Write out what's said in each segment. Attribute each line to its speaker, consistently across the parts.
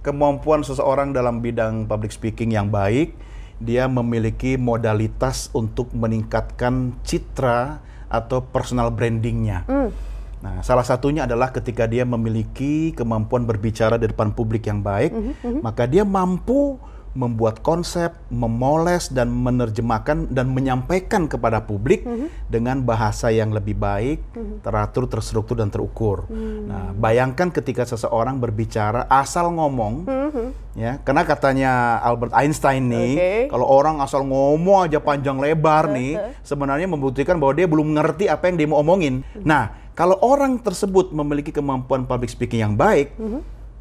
Speaker 1: kemampuan seseorang dalam bidang public speaking yang baik, dia memiliki modalitas untuk meningkatkan citra atau personal brandingnya.
Speaker 2: Hmm.
Speaker 1: Nah, salah satunya adalah ketika dia memiliki kemampuan berbicara di depan publik yang baik,
Speaker 2: Mhm,
Speaker 1: maka dia mampu membuat konsep, memoles dan menerjemahkan dan menyampaikan kepada publik
Speaker 2: Mhm.
Speaker 1: dengan bahasa yang lebih baik, teratur, terstruktur dan terukur.
Speaker 2: Hmm.
Speaker 1: Nah, bayangkan ketika seseorang berbicara asal ngomong,
Speaker 2: Mhm.
Speaker 1: ya, karena katanya Albert Einstein nih,
Speaker 2: Oke.
Speaker 1: kalau orang asal ngomong aja panjang lebar nih, sebenarnya membuktikan bahwa dia belum ngerti apa yang dia mau omongin. Nah, kalau orang tersebut memiliki kemampuan public speaking yang baik,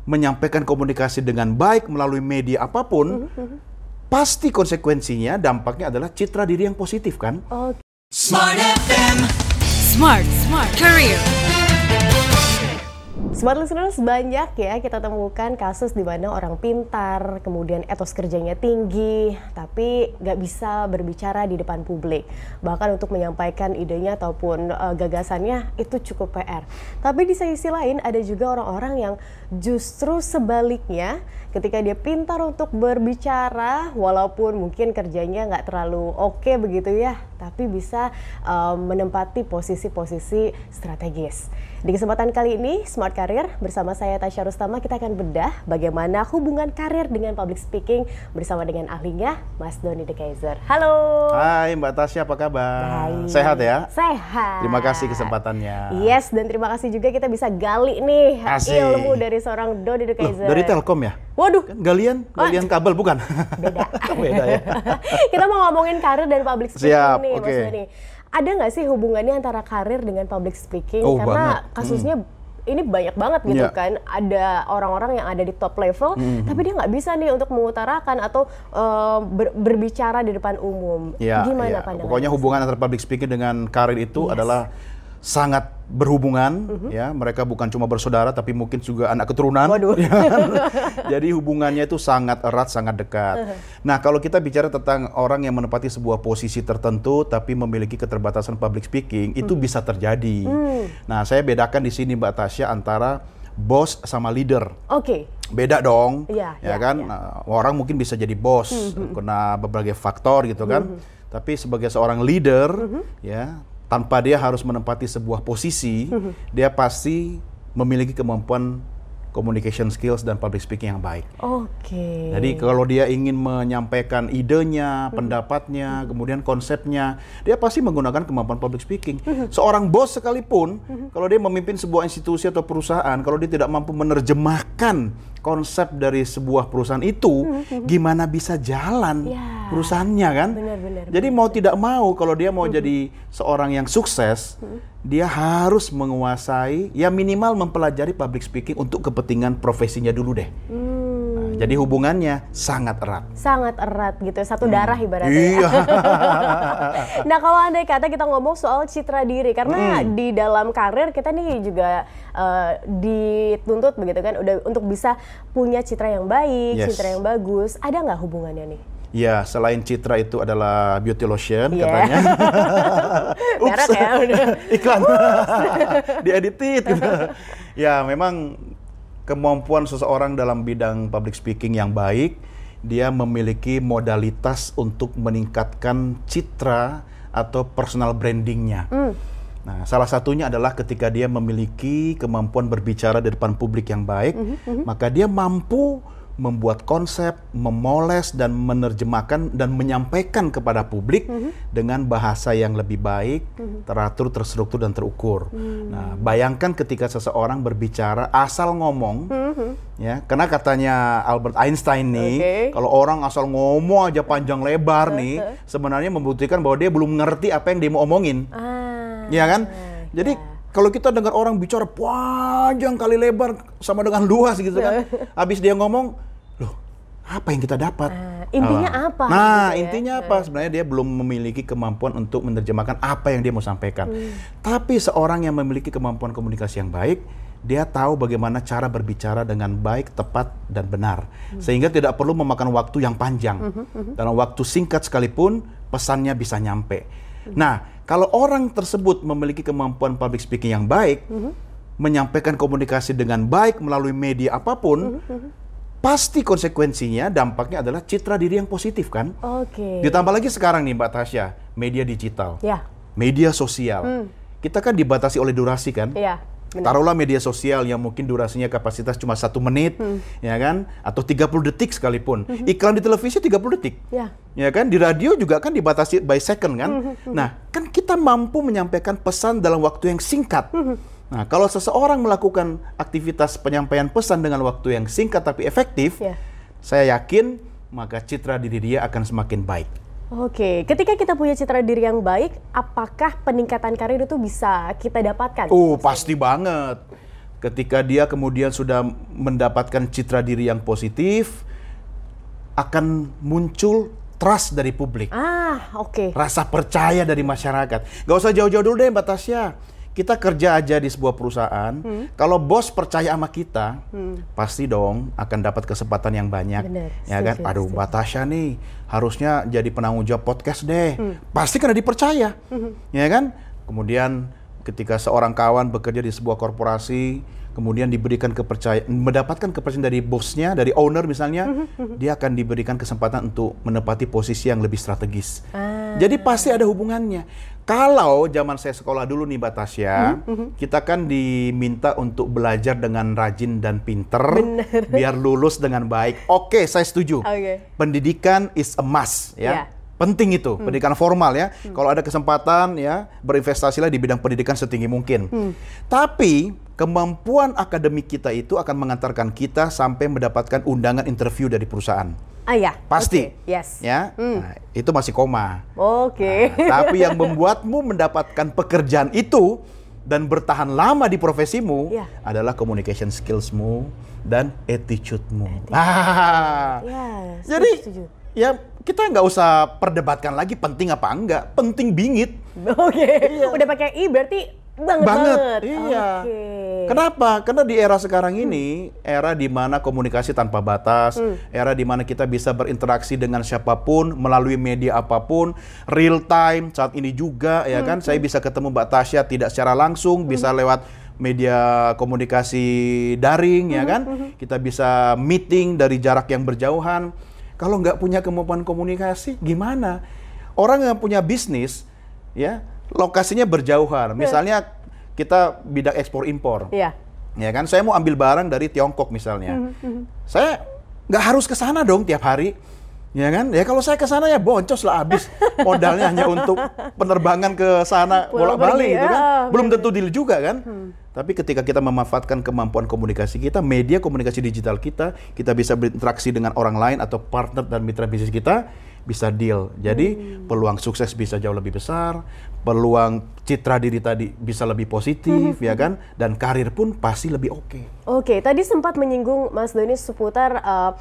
Speaker 1: menyampaikan komunikasi dengan baik melalui media apa pun, pasti konsekuensinya dampaknya adalah citra diri yang positif kan?
Speaker 2: Oh,
Speaker 3: Smart FM.
Speaker 4: Smart, Smart Career.
Speaker 2: Smart listeners banyak ya kita temukan kasus di mana orang pintar, kemudian etos kerjanya tinggi, tapi nggak bisa berbicara di depan publik. Bahkan untuk menyampaikan idenya ataupun eh, gagasannya itu cukup PR. Tapi di sisi lain ada juga orang-orang yang justru sebaliknya ketika dia pintar untuk berbicara, walaupun mungkin kerjanya nggak terlalu oke begitu ya, tapi bisa eh, menempati posisi-posisi strategis. Di kesempatan kali ini, Smart Career bersama saya Tasya Rustama, kita akan bedah bagaimana hubungan karir dengan public speaking bersama dengan ahlinya, Mas Doni De Kaiser. Halo.
Speaker 1: Hai Mbak Tasya, apa kabar?
Speaker 2: Baik.
Speaker 1: Sehat ya?
Speaker 2: Sehat.
Speaker 1: Terima kasih kesempatannya.
Speaker 2: Yes, dan terima kasih juga kita bisa gali nih
Speaker 1: Asik.
Speaker 2: ilmu dari seorang Doni De
Speaker 1: Loh,
Speaker 2: Kaiser.
Speaker 1: dari Telkom ya?
Speaker 2: Waduh,
Speaker 1: Kan galian, galian kabel bukan?
Speaker 2: beda.
Speaker 1: Beda ya.
Speaker 2: kita mau ngomongin karir dan public speaking
Speaker 1: Siap,
Speaker 2: nih, Mas
Speaker 1: oke.
Speaker 2: Doni. Ada nggak sih hubungannya antara karir dengan public speaking?
Speaker 1: Oh,
Speaker 2: Karena
Speaker 1: banget.
Speaker 2: kasusnya ini banyak banget gitu
Speaker 1: Iya.
Speaker 2: kan. Ada orang-orang yang ada di top level,
Speaker 1: Hmm,
Speaker 2: tapi dia nggak bisa nih untuk mengutarakan atau eh, ber- berbicara di depan umum.
Speaker 1: Ya,
Speaker 2: Gimana
Speaker 1: ya.
Speaker 2: pandangannya?
Speaker 1: Pokoknya hubungan antara public speaking dengan karir itu
Speaker 2: Yes.
Speaker 1: adalah sangat berhubungan
Speaker 2: Mhm.
Speaker 1: ya mereka bukan cuma bersaudara tapi mungkin juga anak keturunan
Speaker 2: Waduh.
Speaker 1: ya jadi hubungannya itu sangat erat sangat dekat nah kalau kita bicara tentang orang yang menempati sebuah posisi tertentu tapi memiliki keterbatasan public speaking itu
Speaker 2: Mhm.
Speaker 1: bisa terjadi
Speaker 2: Hmm.
Speaker 1: nah saya bedakan di sini mbak Tasya antara bos sama leader
Speaker 2: Oke.
Speaker 1: beda dong
Speaker 2: Iya,
Speaker 1: ya
Speaker 2: iya,
Speaker 1: kan
Speaker 2: iya.
Speaker 1: Nah, orang mungkin bisa jadi bos kena berbagai faktor gitu kan tapi sebagai seorang leader ya tanpa dia harus menempati sebuah posisi dia pasti memiliki kemampuan communication skills dan public speaking yang baik.
Speaker 2: Oke.
Speaker 1: jadi kalau dia ingin menyampaikan idenya, pendapatnya, kemudian konsepnya, dia pasti menggunakan kemampuan public speaking. Seorang bos sekalipun, kalau dia memimpin sebuah institusi atau perusahaan, kalau dia tidak mampu menerjemahkan konsep dari sebuah perusahaan itu, gimana bisa jalan
Speaker 2: Ya.
Speaker 1: perusahaannya kan?
Speaker 2: Benar-benar,
Speaker 1: Jadi mau tidak mau, kalau dia mau jadi seorang yang sukses, dia harus menguasai, ya minimal mempelajari public speaking untuk kepentingan profesinya dulu deh.
Speaker 2: Hmm,
Speaker 1: Nah, jadi hubungannya sangat erat.
Speaker 2: sangat erat gitu, satu darah ibaratnya. ya.
Speaker 1: Iya.
Speaker 2: nah kalau andai kata kita ngomong soal citra diri, karena
Speaker 1: Hmm.
Speaker 2: di dalam karir kita nih juga eh, dituntut begitu kan, udah untuk bisa punya citra yang baik,
Speaker 1: Yes.
Speaker 2: citra yang bagus. Ada nggak hubungannya nih?
Speaker 1: Ya, selain Citra itu adalah beauty lotion
Speaker 2: Iya.
Speaker 1: katanya. Ups.
Speaker 2: Merek ya, udah.
Speaker 1: Iklan. Dieditit gitu. Ya, memang kemampuan seseorang dalam bidang public speaking yang baik, dia memiliki modalitas untuk meningkatkan citra atau personal brandingnya.
Speaker 2: Hmm.
Speaker 1: Nah, salah satunya adalah ketika dia memiliki kemampuan berbicara di depan publik yang baik,
Speaker 2: Mhm,
Speaker 1: maka dia mampu membuat konsep, memoles dan menerjemahkan dan menyampaikan kepada publik
Speaker 2: Mhm.
Speaker 1: dengan bahasa yang lebih baik, teratur, terstruktur dan terukur.
Speaker 2: Hmm.
Speaker 1: Nah, bayangkan ketika seseorang berbicara asal ngomong,
Speaker 2: Mhm.
Speaker 1: ya, karena katanya Albert Einstein nih,
Speaker 2: Oke.
Speaker 1: kalau orang asal ngomong aja panjang lebar nih, sebenarnya membuktikan bahwa dia belum ngerti apa yang dia mau omongin.
Speaker 2: Ah,
Speaker 1: Iya kan? Jadi
Speaker 2: ya.
Speaker 1: kalau kita dengar orang bicara panjang kali lebar sama dengan luas gitu kan. Habis dia ngomong, "Loh, apa yang kita dapat?"
Speaker 2: Ah, intinya
Speaker 1: Ah.
Speaker 2: apa
Speaker 1: Nah,
Speaker 2: gitu ya?
Speaker 1: intinya apa? Sebenarnya dia belum memiliki kemampuan untuk menerjemahkan apa yang dia mau sampaikan.
Speaker 2: Hmm.
Speaker 1: Tapi seorang yang memiliki kemampuan komunikasi yang baik, dia tahu bagaimana cara berbicara dengan baik, tepat, dan benar.
Speaker 2: Hmm.
Speaker 1: Sehingga tidak perlu memakan waktu yang panjang. Dalam waktu singkat sekalipun, pesannya bisa nyampe.
Speaker 2: Hmm.
Speaker 1: Nah, kalau orang tersebut memiliki kemampuan public speaking yang baik,
Speaker 2: Hmm.
Speaker 1: menyampaikan komunikasi dengan baik melalui media apa pun, pasti konsekuensinya dampaknya adalah citra diri yang positif kan.
Speaker 2: Oke.
Speaker 1: Ditambah lagi sekarang nih Mbak Tasya, media digital,
Speaker 2: Ya.
Speaker 1: media sosial. Kita kan dibatasi oleh durasi kan.
Speaker 2: Iya. benar.
Speaker 1: Taruhlah media sosial yang mungkin durasinya kapasitas cuma satu menit, ya kan? Atau 30 detik sekalipun. Iklan di televisi 30 detik.
Speaker 2: Ya.
Speaker 1: Ya kan? Di radio juga kan dibatasi by second kan? Nah, kan kita mampu menyampaikan pesan dalam waktu yang singkat. Nah, kalau seseorang melakukan aktivitas penyampaian pesan dengan waktu yang singkat tapi efektif,
Speaker 2: Ya.
Speaker 1: saya yakin maka citra diri dia akan semakin baik.
Speaker 2: Oke, ketika kita punya citra diri yang baik, apakah peningkatan karir itu bisa kita dapatkan?
Speaker 1: Oh, pasti banget. Ketika dia kemudian sudah mendapatkan citra diri yang positif, akan muncul trust dari publik.
Speaker 2: Ah, oke.
Speaker 1: Rasa percaya dari masyarakat. Gak usah jauh-jauh dulu deh Mbak Tasya. Kita kerja aja di sebuah perusahaan, kalau bos percaya sama kita, pasti dong akan dapat kesempatan yang banyak.
Speaker 2: Bener,
Speaker 1: ya kan?
Speaker 2: setuju,
Speaker 1: Aduh,
Speaker 2: setuju.
Speaker 1: Mbak Tasya nih harusnya jadi penanggung jawab podcast deh. Pasti karena dipercaya. Ya kan? Kemudian ketika seorang kawan bekerja di sebuah korporasi, kemudian diberikan kepercayaan, mendapatkan kepercayaan dari bosnya, dari owner misalnya, dia akan diberikan kesempatan untuk menempati posisi yang lebih strategis.
Speaker 2: Ah.
Speaker 1: Jadi pasti ada hubungannya. Kalau zaman saya sekolah dulu nih Mbak Tasya, kita kan diminta untuk belajar dengan rajin dan pinter, biar lulus dengan baik. Oke, saya setuju.
Speaker 2: Oke.
Speaker 1: Pendidikan is a must, ya. Penting itu, pendidikan formal ya. Kalau ada kesempatan ya, berinvestasilah di bidang pendidikan setinggi mungkin. Tapi kemampuan akademik kita itu akan mengantarkan kita sampai mendapatkan undangan interview dari perusahaan.
Speaker 2: Ah ya.
Speaker 1: Pasti.
Speaker 2: Oke, Yes.
Speaker 1: Ya. Nah, itu masih koma.
Speaker 2: Oke.
Speaker 1: Nah, tapi yang membuatmu mendapatkan pekerjaan itu dan bertahan lama di profesimu
Speaker 2: Iya.
Speaker 1: adalah communication skillsmu dan attitude-mu. Ah.
Speaker 2: Ya, setuju,
Speaker 1: Jadi
Speaker 2: setuju.
Speaker 1: ya kita nggak usah perdebatkan lagi penting apa enggak, penting bingit.
Speaker 2: Oke. Udah pakai i berarti banget
Speaker 1: banget.
Speaker 2: banget.
Speaker 1: Iya.
Speaker 2: Oke.
Speaker 1: Kenapa? Karena di era sekarang ini, era di mana komunikasi tanpa batas, era di mana kita bisa berinteraksi dengan siapa pun melalui media apa pun, real time saat ini juga ya kan, saya bisa ketemu Mbak Tasya tidak secara langsung, bisa lewat media komunikasi daring ya kan, kita bisa meeting dari jarak yang berjauhan. Kalau nggak punya kemampuan komunikasi, gimana? Orang yang punya bisnis, ya lokasinya berjauhan. Misalnya kita bidang ekspor impor,
Speaker 2: Iya.
Speaker 1: ya kan? Saya mau ambil barang dari Tiongkok misalnya, saya nggak harus ke sana dong tiap hari, ya kan? Ya kalau saya ke sana ya boncos lah habis modalnya hanya untuk penerbangan ke sana bolak-balik gitu kan.
Speaker 2: ah,
Speaker 1: Belum tentu deal juga kan? Tapi ketika kita memanfaatkan kemampuan komunikasi kita, media komunikasi digital kita, kita bisa berinteraksi dengan orang lain atau partner dan mitra bisnis kita, bisa deal. Jadi peluang sukses bisa jauh lebih besar, peluang citra diri tadi bisa lebih positif, ya kan? Dan karir pun pasti lebih oke.
Speaker 2: Oke, tadi sempat menyinggung Mas Doni seputar uh,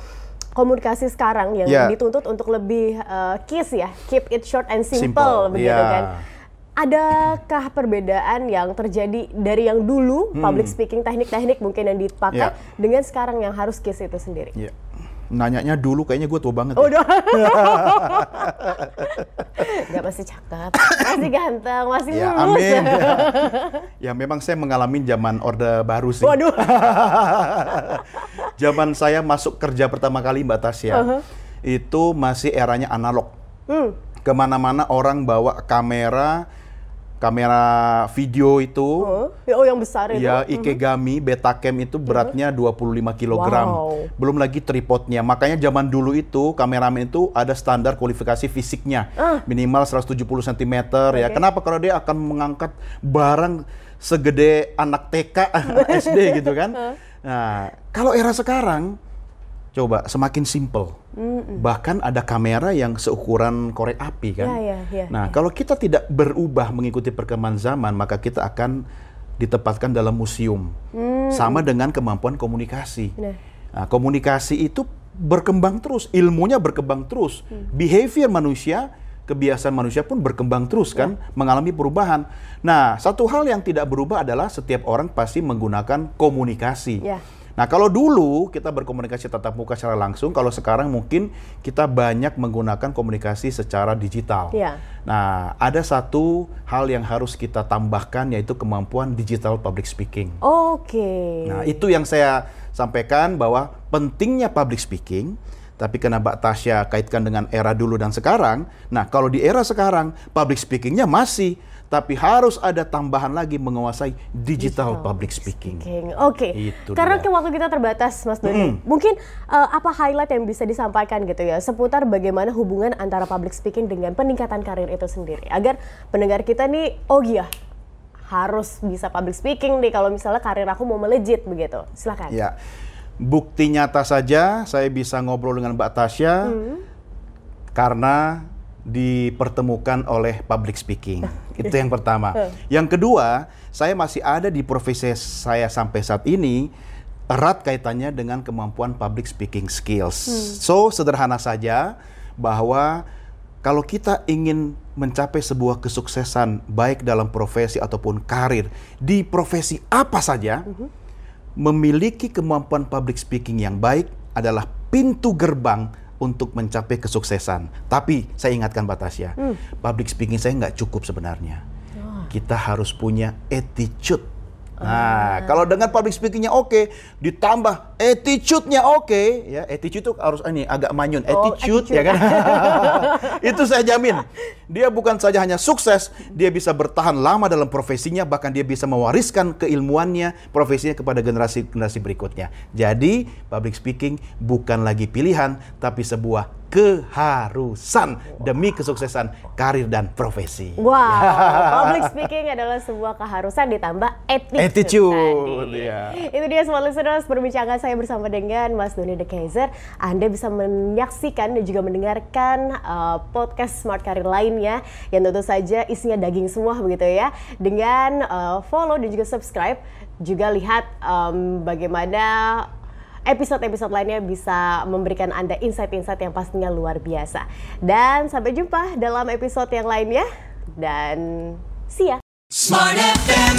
Speaker 2: komunikasi sekarang yang
Speaker 1: Ya.
Speaker 2: dituntut untuk lebih uh, kiss ya, keep it short and simple,
Speaker 1: Simple,
Speaker 2: begitu
Speaker 1: ya.
Speaker 2: kan. Adakah perbedaan yang terjadi dari yang dulu public speaking teknik-teknik mungkin yang dipakai
Speaker 1: Ya.
Speaker 2: dengan sekarang yang harus kiss itu sendiri?
Speaker 1: Iya. Nanyanya dulu kayaknya gue tua banget.
Speaker 2: Oh,
Speaker 1: ya.
Speaker 2: udah. Gak masih cakep, masih ganteng, masih
Speaker 1: Ya,
Speaker 2: mulus.
Speaker 1: amin. ya, memang saya mengalami zaman Orde Baru sih.
Speaker 2: Waduh.
Speaker 1: Zaman saya masuk kerja pertama kali Mbak Tasya,
Speaker 2: Uh-huh.
Speaker 1: itu masih eranya analog.
Speaker 2: Hmm.
Speaker 1: Ke mana-mana orang bawa kamera, kamera video itu,
Speaker 2: Oh, oh, yang besar itu.
Speaker 1: ya Ikegami Betacam itu beratnya 25 kg.
Speaker 2: Wow.
Speaker 1: Belum lagi tripodnya. Makanya zaman dulu itu kameramen itu ada standar kualifikasi fisiknya.
Speaker 2: Ah.
Speaker 1: Minimal 170 cm ya. Kenapa? Karena dia akan mengangkat barang segede anak TK SD gitu kan. Nah, kalau era sekarang coba semakin simple. Bahkan ada kamera yang seukuran korek api kan.
Speaker 2: Ya, ya, ya,
Speaker 1: nah,
Speaker 2: ya.
Speaker 1: kalau kita tidak berubah mengikuti perkembangan zaman, maka kita akan ditempatkan dalam museum. Sama dengan kemampuan komunikasi.
Speaker 2: Nah.
Speaker 1: Nah, komunikasi itu berkembang terus, ilmunya berkembang terus. Behavior manusia, kebiasaan manusia pun berkembang terus kan, mengalami perubahan. Nah, satu hal yang tidak berubah adalah setiap orang pasti menggunakan komunikasi.
Speaker 2: Ya.
Speaker 1: Nah, kalau dulu kita berkomunikasi tatap muka secara langsung, kalau sekarang mungkin kita banyak menggunakan komunikasi secara digital.
Speaker 2: Iya.
Speaker 1: Nah, ada satu hal yang harus kita tambahkan yaitu kemampuan digital public speaking.
Speaker 2: Oke.
Speaker 1: Nah, itu yang saya sampaikan bahwa pentingnya public speaking. Tapi karena Mbak Tasya kaitkan dengan era dulu dan sekarang, nah kalau di era sekarang public speakingnya masih, tapi harus ada tambahan lagi menguasai digital, public speaking.
Speaker 2: Oke.
Speaker 1: Itu
Speaker 2: Karena
Speaker 1: dia.
Speaker 2: waktu kita terbatas, Mas Doni. Mungkin eh, apa highlight yang bisa disampaikan gitu ya seputar bagaimana hubungan antara public speaking dengan peningkatan karir itu sendiri agar pendengar kita nih, oh iya harus bisa public speaking nih kalau misalnya karir aku mau melejit begitu. Silakan.
Speaker 1: Ya, bukti nyata saja saya bisa ngobrol dengan Mbak Tasya karena dipertemukan oleh public speaking. Itu yang pertama. Yang kedua, saya masih ada di profesi saya sampai saat ini erat kaitannya dengan kemampuan public speaking skills. So, sederhana saja bahwa kalau kita ingin mencapai sebuah kesuksesan baik dalam profesi ataupun karir di profesi apa saja, memiliki kemampuan public speaking yang baik adalah pintu gerbang untuk mencapai kesuksesan. Tapi saya ingatkan Mbak Tasya, public speaking saya nggak cukup sebenarnya. Kita harus punya attitude. Nah, kalau dengan public speakingnya oke, ditambah attitude-nya oke, ya attitude itu harus ini agak manyun,
Speaker 2: Oh,
Speaker 1: attitude,
Speaker 2: attitude.
Speaker 1: ya kan? itu saya jamin. Dia bukan saja hanya sukses, dia bisa bertahan lama dalam profesinya, bahkan dia bisa mewariskan keilmuannya, profesinya kepada generasi-generasi berikutnya. Jadi, public speaking bukan lagi pilihan, tapi sebuah keharusan demi kesuksesan karir dan profesi.
Speaker 2: Wow, public speaking adalah sebuah keharusan ditambah attitude.
Speaker 1: Attitude, iya.
Speaker 2: Itu dia semua listeners perbincangan saya bersama dengan Mas Doni De Kaiser. Anda bisa menyaksikan dan juga mendengarkan uh, podcast Smart Career lainnya yang tentu saja isinya daging semua begitu ya. Dengan uh, follow dan juga subscribe. Juga lihat um, bagaimana episode-episode lainnya bisa memberikan Anda insight-insight yang pastinya luar biasa. Dan sampai jumpa dalam episode yang lainnya. Dan see ya!
Speaker 3: Smart FM.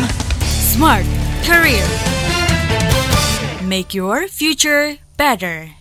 Speaker 4: Smart Career. Make your future better.